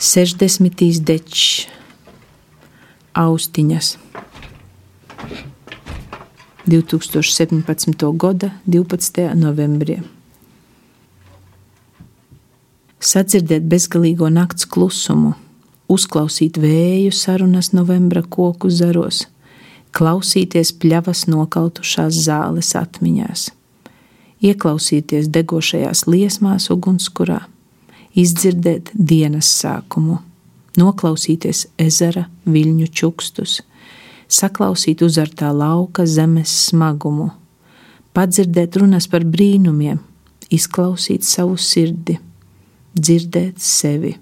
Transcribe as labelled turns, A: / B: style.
A: 60. dečs, austiņas. 2017. gada 12. novembrī. Sadzirdēt bezgalīgo nakts klusumu, uzklausīt vēju sarunas novembra koku zaros, klausīties pļavas nokautušās zāles atmiņās, ieklausīties degošajās liesmās ugunskurā izdzirdēt dienas sākumu, noklausīties ezera viļņu čukstus, saklausīt uzartā lauka zemes smagumu, padzirdēt runas par brīnumiem, izklausīt savu sirdi, dzirdēt sevi.